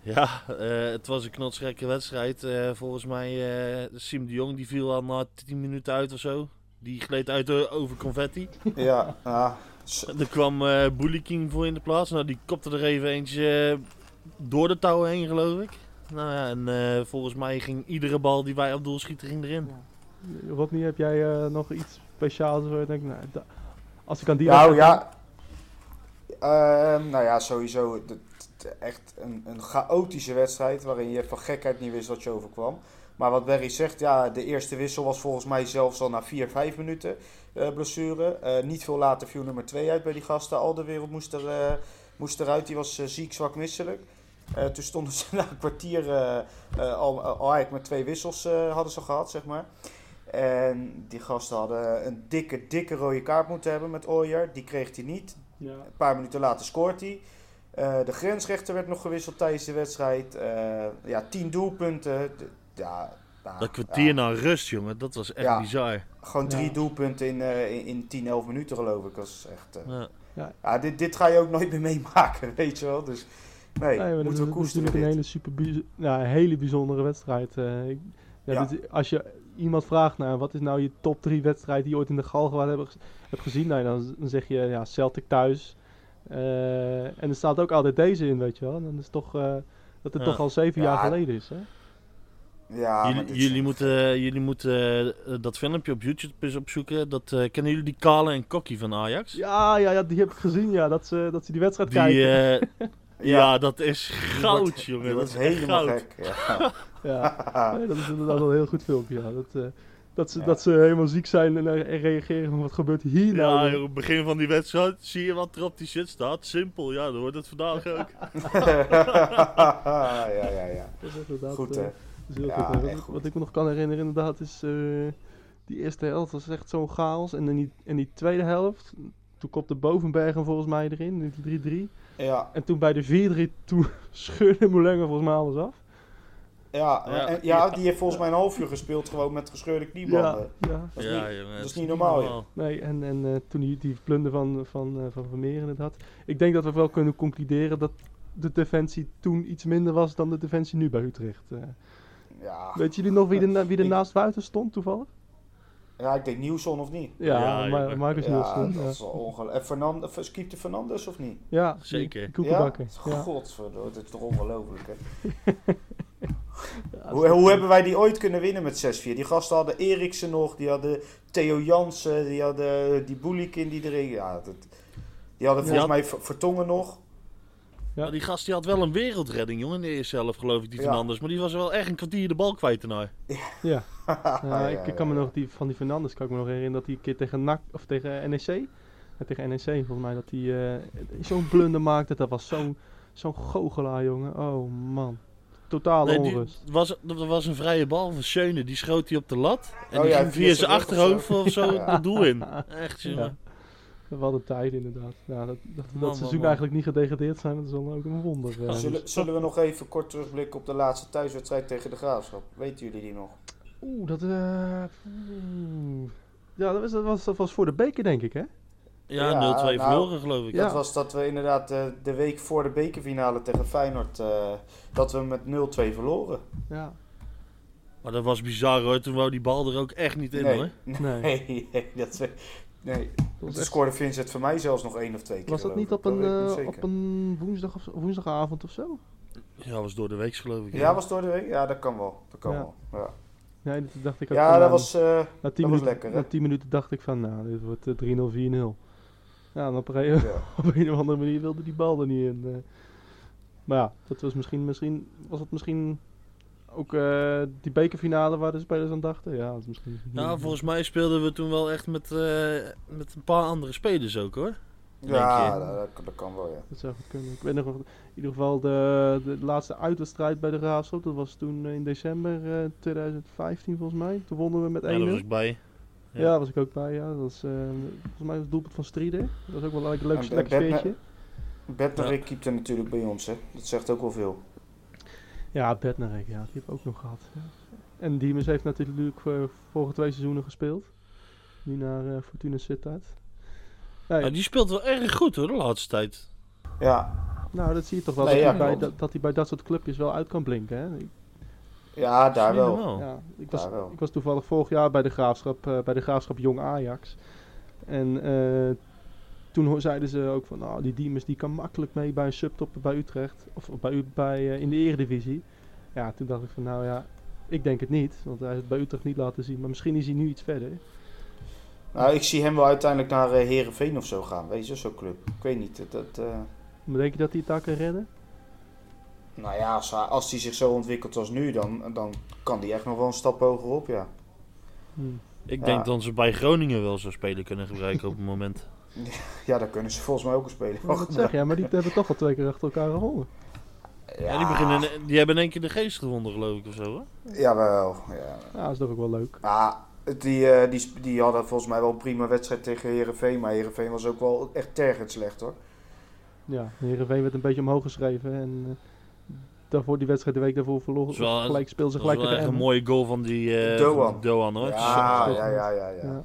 Ja, eh, het was een knotsgekke wedstrijd. Eh, volgens mij, eh Siem de Jong die viel al na 10 minuten uit of zo. Die gleed uit over confetti. ja, ja. Er kwam eh Bouliking voor in de plaats. Nou, die kopte er even eentje door de touwen heen, geloof ik. Nou ja, en eh, volgens mij ging iedere bal die wij op doel schieten, ging erin. Rodney, heb jij eh, nog iets speciaals waar je denkt, nou, als ik aan die Nou ja, Ehm, nou ja, sowieso d- d- echt een, een chaotische wedstrijd waarin je van gekheid niet wist wat je overkwam. Maar wat Berry zegt, ja, de eerste wissel was volgens mij zelfs al na 4, 5 minuten eh, blessure. Eh, niet veel later viel nummer 2 uit bij die gasten. Al de wereld moest, er, eh, moest eruit, die was ziek, zwak, misselijk. Toen stonden ze na een kwartier al, al eigenlijk met twee wissels hadden ze gehad, zeg maar. En die gasten hadden een dikke, dikke rode kaart moeten hebben met Ooyer. Die kreeg hij niet. Ja. Een paar minuten later scoort hij. Eh, de grensrechter werd nog gewisseld tijdens de wedstrijd. Eh, ja, tien doelpunten. Ja, nou, Dat kwartier ja, na rust, jongen, dat was echt Ja. bizar. Gewoon drie Ja. doelpunten in, eh, in, in 10, 11 minuten geloof ik. Dat is echt... eh, Ja. ja, dit, dit ga je ook nooit meer meemaken, weet je wel. Dus nee, Nee, maar dat moeten is we koesteren natuurlijk een dit. hele, super een hele bijzondere wedstrijd. Eh, ik- ja, Ja. dit- als je iemand vraagt, nou, wat is nou je top 3 wedstrijd die je ooit in de Galgenwaard hebt, hebt gezien? Nou, dan, dan zeg je ja, Celtic thuis. Eh, en er staat ook altijd deze in, weet je wel. En dan is het toch eh, dat het Ja. toch al zeven Ja. jaar geleden is, hè? Ja, jullie, dit jullie zijn- moeten, jullie moeten eh, dat filmpje op YouTube eens opzoeken. Dat, eh, kennen jullie die Kale en Kokkie van Ajax? Ja, ja, ja, die heb ik gezien, ja, dat ze, dat ze die wedstrijd Die, kijken. Ja. ja. dat is goud, wordt- jongen. Dat is helemaal goud. gek. Ja. Ja, Nee, dat is inderdaad wel een heel goed filmpje, ja. Dat, eh, dat, ze, Ja. dat ze helemaal ziek zijn en, eh, en reageren van wat gebeurt hier nou? Ja, joh? joh, begin van die wedstrijd zie je wat er op die shit staat. Simpel, ja, dan wordt het vandaag ook. ja, ja, ja. Dat is inderdaad, Goed, eh, hè? dat is heel Ja, goed, hè. echt Wat, goed. wat ik me nog kan herinneren inderdaad is... eh, die eerste helft was echt zo'n chaos. En in die, in die tweede helft, toen kopte Bovenbergen volgens mij erin, in die 3-3. Ja, En toen bij de 4-3, toen scheurde Moulenga volgens mij alles af. Ja, Ja. en- ja, die heeft volgens mij een half uur gespeeld gewoon met gescheurde kniebanden. Ja, ja. Dat is ja, niet- dat is het niet normaal. Nee, en, en eh, toen die, die plunder van, van, eh, van Vermeer inderdaad. Ik denk dat we wel kunnen concluderen dat de defensie toen iets minder was dan de defensie nu bij Utrecht. Eh, Ja, weet jullie nog wie er, na- wie er naast buiten stond toevallig? ja, ik denk Nieuwson of niet. Ja, Ja, Ma- jongen. Marcus Ja, Nielsen. dat Ja, is wel ongelooflijk. Skiepte Fernandes of niet? ja Zeker. Ja? Ja. Godverdomme, dat is toch ongelooflijk, hè? Hoe, hoe hebben wij die ooit kunnen winnen met 6-4? Die gasten hadden Eriksen nog, die hadden Theo Jansen, die hadden die Boelikin die erin... Ja, dat, die hadden volgens Ja. mij Ver- Vertongen nog. Ja. Maar die gast die had wel een wereldredding, jongen, in de eerste helft, geloof ik, die Ja. Fernandes. Maar die was wel echt een kwartier de bal kwijt daarna. Ja, Ja, ik, ik kan me ja. nog die, van die Fernandes kan ik me nog herinneren dat hij een keer tegen NAC of tegen NEC, ja, tegen NEC volgens mij, dat hij eh, zo'n blunder maakte. Dat was zo'n zo'n goochelaar, jongen. Oh man, totaal Nee, die, onrust. was, dat was een vrije bal van Schöne, die schoot hij op de lat. En Oh die ja, ging via zijn achterhoofd zo. of zo Ja. het doel in. Echt, Ja. jongen. Wat een tijd inderdaad. Ja, dat, dat, we Man, dat man, seizoen man. eigenlijk niet gedegradeerd zijn, dat is dan ook een wonder. eh. Zullen, zullen we nog even kort terugblikken op de laatste thuiswedstrijd tegen de Graafschap? Weten jullie die nog? Oeh, dat, eh, oeh. Ja, dat was, dat, was, dat was voor de beker denk ik hè? Ja, Ja, 0-2 nou, verloren geloof ik. Ja. Dat was dat we inderdaad eh, de week voor de bekerfinale tegen Feyenoord, eh, dat we met 0-2 verloren. Ja. Maar dat was bizar hoor. Toen wou die bal er ook echt niet in nee, hoor. Nee. nee, nee, dat, nee. Dat Toen echt- scoorde Vincent voor mij zelfs nog één of twee keer. was dat niet op een, niet eh, op een woensdag of, woensdagavond of zo? Ja, was door de week geloof ik. Ja, was door de week? Ja, dat kan wel. Dat kan Ja. wel. Ja, Nee, dat dacht ik ook. ja dat nou, was... eh, na 10 was minuten, lekker, hè? Na 10 minuten dacht ik van, nou, dit wordt eh, 3-0, 4-0. Ja, en op een, ja. op een of andere manier wilde die bal er niet in. eh. Maar ja, dat was misschien, misschien, was het misschien ook eh, die bekerfinale waar de spelers aan dachten? Ja, dat is misschien... Nou, volgens mij speelden we toen wel echt met, eh, met een paar andere spelers ook hoor. Ja, je? dat, kan wel, ja. Dat zou goed kunnen. Ik weet nog, in ieder geval de, de laatste uitwedstrijd bij de Graafschap. Dat was toen in december eh, 2015 volgens mij. Toen wonnen we met 1-0. Ja, daar was ik bij. Ja, Ja. daar was ik ook bij. Ja. Dat was, eh, volgens mij was het doelpunt van Strieder. Dat was ook wel een leuk, leuk sfeertje. Bednarik keepte natuurlijk bij ons, hè. Dat zegt ook wel veel. Ja, Bednarek, ja, die heb ik ook nog gehad. Ja. En Diemers heeft natuurlijk voor vorige twee seizoenen gespeeld. Nu naar eh, Fortuna Sittard. Ja, die speelt wel erg goed hoor de laatste tijd. Ja, nou, dat zie je toch wel. Nee, dat, ja, hij bij, dat, dat hij bij dat soort clubjes wel uit kan blinken. Hè? Ik, ja daar wel. ja, ik, was, Daar wel. ik was toevallig vorig jaar bij de Graafschap, eh, bij de Graafschap Jong Ajax. En eh, toen zeiden ze ook van, nou, die Diemers die kan makkelijk mee bij een subtopper bij Utrecht. Of bij, U- bij, eh, in de eredivisie. Ja, toen dacht ik van, nou ja, ik denk het niet. Want hij heeft het bij Utrecht niet laten zien. Maar misschien is hij nu iets verder. Nou, ik zie hem wel uiteindelijk naar eh Herenveen of zo gaan, weet je, zo'n club. Ik weet niet, dat... dat eh, Maar denk je dat hij het daar kan redden? Nou ja, als, hij- als hij zich zo ontwikkelt als nu, dan, dan kan hij echt nog wel een stap hoger op, ja. Hm. Ik Ja. denk dat ze bij Groningen wel zo'n speler kunnen gebruiken op het moment. Ja, daar kunnen ze volgens mij ook een speler van zeg ja, maar die hebben toch al twee keer achter elkaar gewonnen. Ja, die, beginnen, die hebben in één keer de geest gevonden geloof ik of zo hè? Jawel, ja. Ja, dat is toch ook wel leuk. Ah, die, eh, die, die hadden volgens mij wel een prima wedstrijd tegen Herenveen, maar Herenveen was ook wel echt tergend slecht hoor. Ja, Heerenveen werd een beetje omhoog geschreven. En eh, daarvoor die wedstrijd de week daarvoor verloren. Dat is wel- gelijk ze was gelijk wel echt een mooie goal van die eh, Doan. van Doan hoor. Ja, ja, ja, ja, ja. Ja.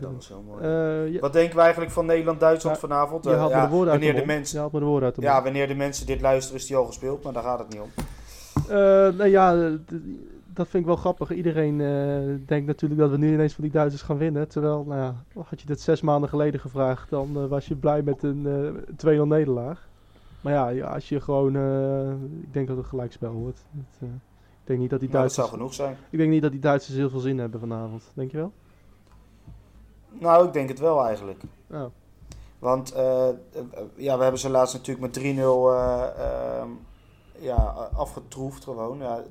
Dat was heel mooi. Eh, ja, Wat denken we eigenlijk van Nederland-Duitsland Ja, vanavond? je haalt me ja, de woorden uit wanneer de mensen, Je haalt me de woorden uit de ja, wanneer de mensen dit luisteren is die al gespeeld, maar daar gaat het niet om. Eh, nee, ja, dat vind ik wel grappig. Iedereen eh, denkt natuurlijk dat we nu ineens van die Duitsers gaan winnen. Terwijl, nou ja, had je dit zes maanden geleden gevraagd, dan was je blij met een eh 2-0 nederlaag. Maar ja, ja, als je gewoon, eh, ik denk dat het gelijkspel wordt. Het, eh, ik denk niet dat die Nou, dat Duitsers, zou genoeg zijn. ik denk niet dat die Duitsers heel veel zin hebben vanavond. Denk je wel? Nou, ik denk het wel eigenlijk. Oh. Want eh, ja, we hebben ze laatst natuurlijk met 3-0 eh, ehm, ja, afgetroefd gewoon. Ja,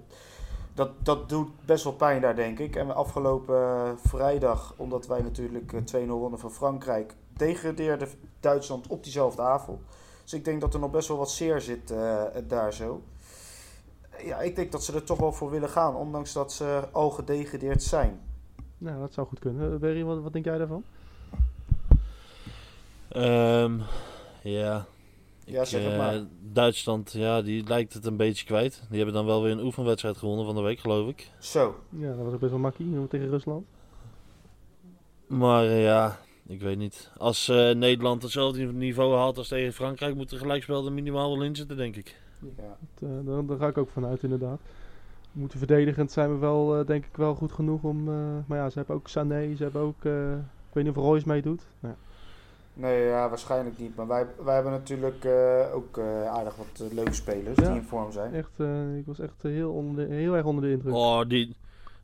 dat, dat doet best wel pijn daar, denk ik. En afgelopen vrijdag, omdat wij natuurlijk eh, 2-0 wonnen van Frankrijk, degradeerde Duitsland op diezelfde avond. Dus ik denk dat er nog best wel wat zeer zit eh, daar zo. Ja, ik denk dat ze er toch wel voor willen gaan, ondanks dat ze al gedegradeerd zijn. Nou, dat zou goed kunnen. Uh, Berry, wat, wat denk jij daarvan? Ehm, ja. Ja, zeg het Eh, maar. Duitsland, ja, die lijkt het een beetje kwijt. Die hebben dan wel weer een oefenwedstrijd gewonnen van de week, geloof ik. Zo. Ja, dat was ook best wel makkie eh, tegen Rusland. Maar eh, ja, ik weet niet. Als eh, Nederland hetzelfde niveau haalt als tegen Frankrijk, moet er gelijkspel er minimaal wel in zitten, denk ik. Ja. Dat, eh, daar, daar ga ik ook vanuit, inderdaad. We moeten verdedigend zijn we wel, eh, denk ik, wel goed genoeg om... eh, maar ja, ze hebben ook Sané, ze hebben ook... eh, ik weet niet of Royce meedoet. Nou, ja. Nee, ja, waarschijnlijk niet. Maar wij, wij hebben natuurlijk eh, ook eh, aardig wat leuke spelers Ja. die in vorm zijn. echt, eh, ik was echt heel, onder de- heel erg onder de indruk. Oh, die,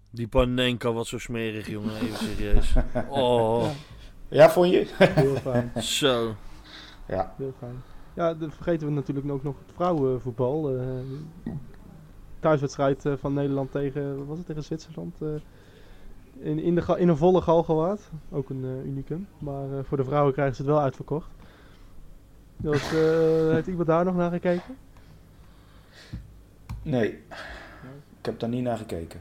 die Panenka was zo smerig, jongen. Even serieus. Oh, Ja, vond je? Heel fijn, zo. Ja. heel fijn. Ja, dan vergeten we natuurlijk ook nog het vrouwenvoetbal. eh thuiswedstrijd eh, van Nederland tegen, wat was het, tegen Zwitserland. eh, in, in, de, in een volle Galgenwaard. Ook een eh, unicum. Maar eh, voor de vrouwen krijgen ze het wel uitverkocht. Dus, eh, heeft iemand daar nog naar gekeken? Nee. Ik heb daar niet naar gekeken.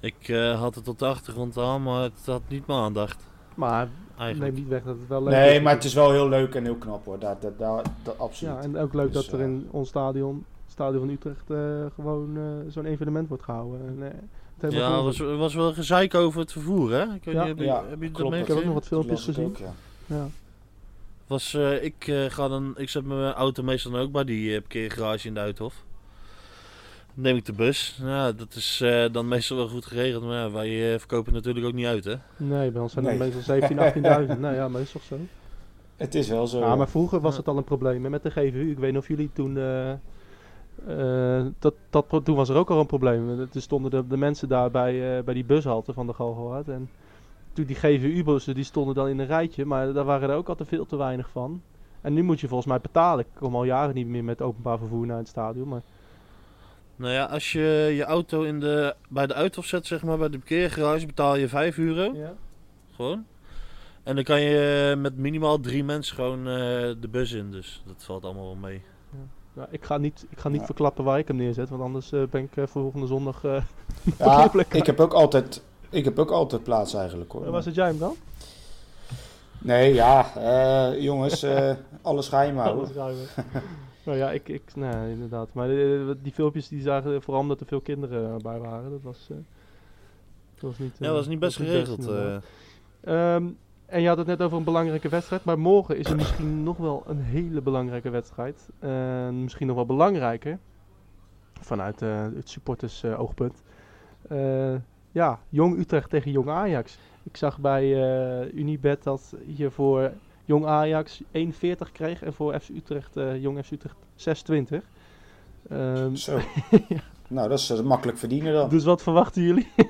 Ik eh, had het op de achtergrond aan, maar het had niet mijn aandacht. Maar Eigenlijk. neem niet weg dat het wel leuk Nee, is. maar het is wel heel leuk en heel knap hoor. Dat, dat, dat, dat absoluut. Ja, en ook leuk Dus, dat er eh, in ons stadion, het stadion van Utrecht, eh, gewoon eh, zo'n evenement wordt gehouden. En, eh, het Ja, er was, was wel gezeik over het vervoer, hè? Ik weet Ja. niet, heb je, Ja, heb je dat klopt. Ik heb ook nog wat filmpjes gezien. ook, ja. Ja. Was, eh, ik, eh, ga dan, ik zet mijn auto meestal dan ook bij die uh, parkeergarage in de Uithof. Neem ik de bus. Ja, dat is eh, dan meestal wel goed geregeld. Maar ja, wij eh, verkopen natuurlijk ook niet uit, hè? Nee, bij ons zijn Nee. het meestal 17, 18.000. nou ja, maar is toch zo? Het is wel zo. Ja, maar vroeger was Ja. het al een probleem hè, met de GVU. Ik weet niet of jullie toen... eh, eh, dat, dat, toen was er ook al een probleem. Er stonden de, de mensen daar bij, eh, bij die bushalte van de Galgenwaard. En toen die GVU-bussen, die stonden dan in een rijtje. Maar daar waren er ook altijd veel te weinig van. En nu moet je volgens mij betalen. Ik kom al jaren niet meer met openbaar vervoer naar het stadion. Maar Nou ja, als je je auto in de, bij de Uithof zet, zeg maar, bij de parkeergarage, betaal je 5 euro. ja. Gewoon. En dan kan je met minimaal drie mensen gewoon eh, de bus in. Dus dat valt allemaal wel mee. Nou, ik ga niet, ik ga niet Ja. verklappen waar ik hem neerzet. Want anders eh, ben ik eh, volgende zondag... eh ja, ik heb ook altijd, ik heb ook altijd plaats eigenlijk hoor. waar zit jij hem dan? Nee, ja, eh, jongens, eh, alles geheim houden. Alles ruimen. nou ja, ik, ik, nee, inderdaad. Maar eh, die filmpjes die zagen vooral omdat er veel kinderen bij waren. Dat was, eh, dat was niet... Ja, eh, dat was niet best geregeld. eh. Ehm, en je had het net over een belangrijke wedstrijd. Maar morgen is er misschien nog wel een hele belangrijke wedstrijd. Eh, misschien nog wel belangrijker. Vanuit eh, het supporters eh, oogpunt. Eh, ja, Jong Utrecht tegen Jong Ajax. Ik zag bij eh, Unibet dat je voor Jong Ajax 1,40 kreeg. En voor FC Utrecht, eh, Jong FC Utrecht 6,20. Ehm, Zo. Nou, dat is eh, makkelijk verdienen dan. dus wat verwachten jullie?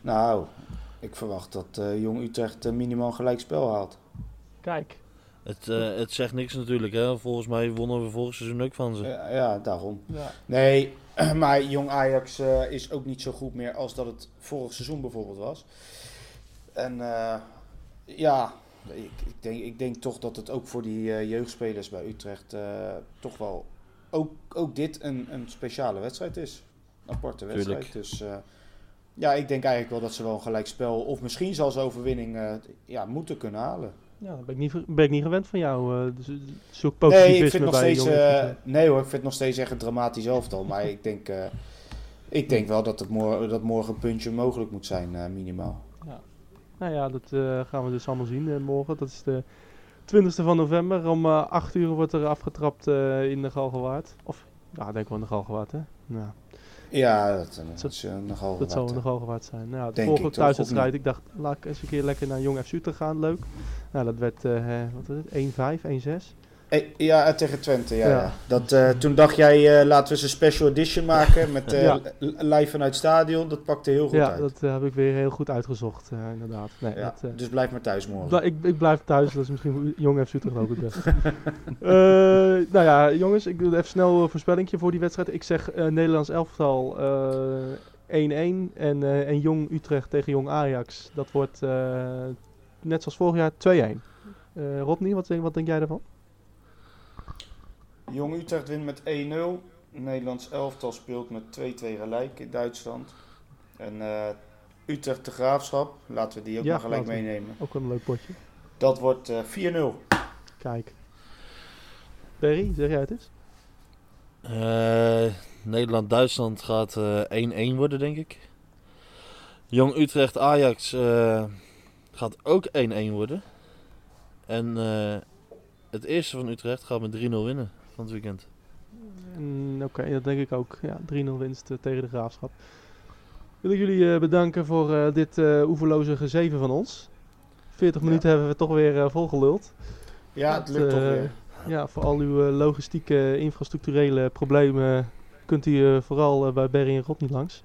Nou, ik verwacht dat eh, Jong Utrecht minimaal gelijk spel haalt. Kijk. Het, eh, het zegt niks natuurlijk. Hè. Volgens mij wonnen we vorig seizoen ook van ze. Ja, ja, daarom. Ja. Nee, maar Jong Ajax eh, is ook niet zo goed meer als dat het vorig seizoen bijvoorbeeld was. En eh, ja, ik, ik, denk, ik denk toch dat het ook voor die eh, jeugdspelers bij Utrecht eh, toch wel ook, ook dit een, een speciale wedstrijd is. Een aparte wedstrijd. Tuurlijk. Dus eh, ja, ik denk eigenlijk wel dat ze wel een gelijkspel of misschien zelfs overwinning eh, ja, moeten kunnen halen. Ja, dat ben ik niet, ben ik niet gewend van jou. eh, dus, zoek Nee, positivisme ik vind nog steeds. Eh, Utrecht. nee hoor, ik vind het nog steeds echt een dramatisch elftal. Maar ik denk, eh, ik denk wel dat, het mor dat morgen een puntje mogelijk moet zijn, eh, minimaal. Nou ja, dat eh, gaan we dus allemaal zien eh, morgen. Dat is de 20e van november. Om eh 8 uur wordt er afgetrapt eh, in de Galgenwaard. Of, ja, denk wel in de Galgenwaard, hè? Nou, Ja, dat, eh, Dat- is eh, nogal dat zal de eh. Galgenwaard zijn. Nou, de toch, thuiswedstrijd, ik dacht, laat ik eens een keer lekker naar Jong FC Utrecht gaan. Leuk. Nou, dat werd, eh, wat was het, 1-5, 1-6. Eh, ja, tegen Twente, ja. Ja. ja. Dat, eh, toen dacht jij, eh, laten we eens een special edition maken met Ja. li- live vanuit het stadion. Dat pakte heel goed Ja, uit. dat eh, heb ik weer heel goed uitgezocht, inderdaad. Nee, ja. dat, Dus blijf maar thuis morgen. Ik, ik blijf thuis, dat is misschien Jong FC Utrecht ook het beste. Nou ja, jongens, ik doe even snel een voorspellingje voor die wedstrijd. Ik zeg Nederlands elftal eh 1-1 en, en Jong Utrecht tegen Jong Ajax. Dat wordt net zoals vorig jaar 2-1. Eh Rodney, wat denk, wat denk jij daarvan? Jong Utrecht wint met 1-0. Nederlands elftal speelt met 2-2 gelijk in Duitsland. En eh, Utrecht de Graafschap, laten we die ook Ja, maar gelijk meenemen. Ook wel een leuk potje. Dat wordt eh 4-0. Kijk. Perry, zeg jij het eens? Eh, Nederland-Duitsland gaat eh 1-1 worden, denk ik. Jong Utrecht-Ajax eh, gaat ook 1-1 worden. En eh, het eerste van Utrecht gaat met 3-0 winnen van het weekend. Mm, Oké, dat denk ik ook. Ja, 3-0 winst eh, tegen de Graafschap. Wil ik jullie eh, bedanken voor eh, dit eh oeverloze gezeven van ons. 40 Ja. minuten hebben we toch weer eh, volgeluld. Ja, het lukt toch weer. Ja, voor al uw logistieke, infrastructurele problemen kunt u eh, vooral bij Berry en Rodney langs.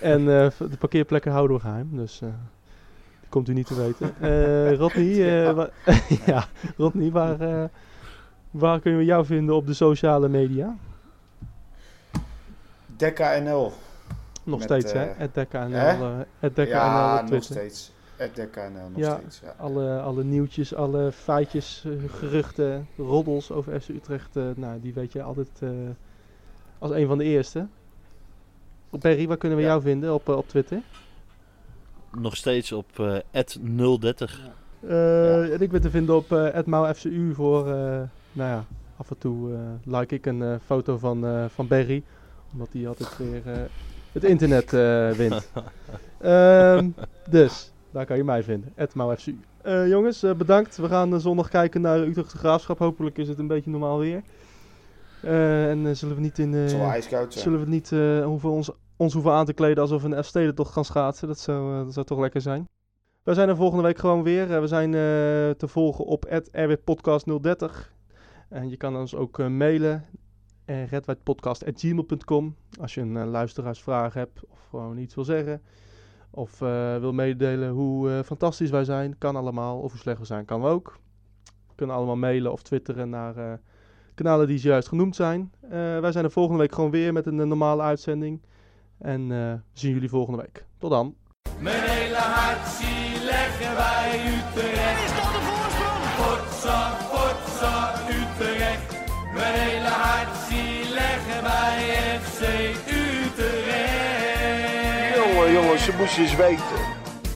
En eh, de parkeerplekken houden we geheim, dus eh, die komt u niet te weten. Eh Rodney, eh, ja, Rodney waar, eh, waar kunnen we jou vinden op de sociale media? Dekka NL. Nog Met, steeds, hè? eh, Het DekkaNL, eh, het DekkaNL Ja, op nog Twitter. steeds. Het Dekka NL nog Ja. steeds. Ja. Alle, alle nieuwtjes, alle feitjes, eh, geruchten, roddels over FC Utrecht, eh, nou, die weet je altijd eh, als een van de eerste. Perry, waar kunnen we Ja. jou vinden op, eh, op Twitter? Nog steeds op eh 030. Eh, En ik ben te vinden op uh, @mauFCU voor, eh, nou ja, af en toe eh, like ik een eh, foto van, eh, van Berry, omdat hij altijd weer eh, het internet eh, wint. Ehm, dus, daar kan je mij vinden, @mauFCU. Eh, jongens, eh, bedankt. We gaan zondag kijken naar Utrecht de Graafschap. Hopelijk is het een beetje normaal weer. Eh, en zullen we niet in... eh, Het zal wel ijskoud zijn. zullen we niet eh, hoeven ons, ons hoeven aan te kleden alsof we een F-stedentocht gaan schaatsen. Dat zou, eh, dat zou toch lekker zijn. Wij zijn er volgende week gewoon weer. We zijn eh, te volgen op rwpodcast030. En je kan ons ook eh, mailen. Uh, redwijdpodcast.gmail.com Als je een eh, luisteraarsvraag hebt of gewoon iets wil zeggen. Of eh, wil meedelen hoe eh, fantastisch wij zijn. Kan allemaal. Of hoe slecht we zijn, kan ook. We kunnen allemaal mailen of twitteren naar eh, kanalen die juist genoemd zijn. Eh, wij zijn er volgende week gewoon weer met een eh, normale uitzending. En eh, zien jullie volgende week. Tot dan. Mijn hele hart zie leggen wij Utrecht. Is dat de voorsprong? Potsa, Moesten eens weten.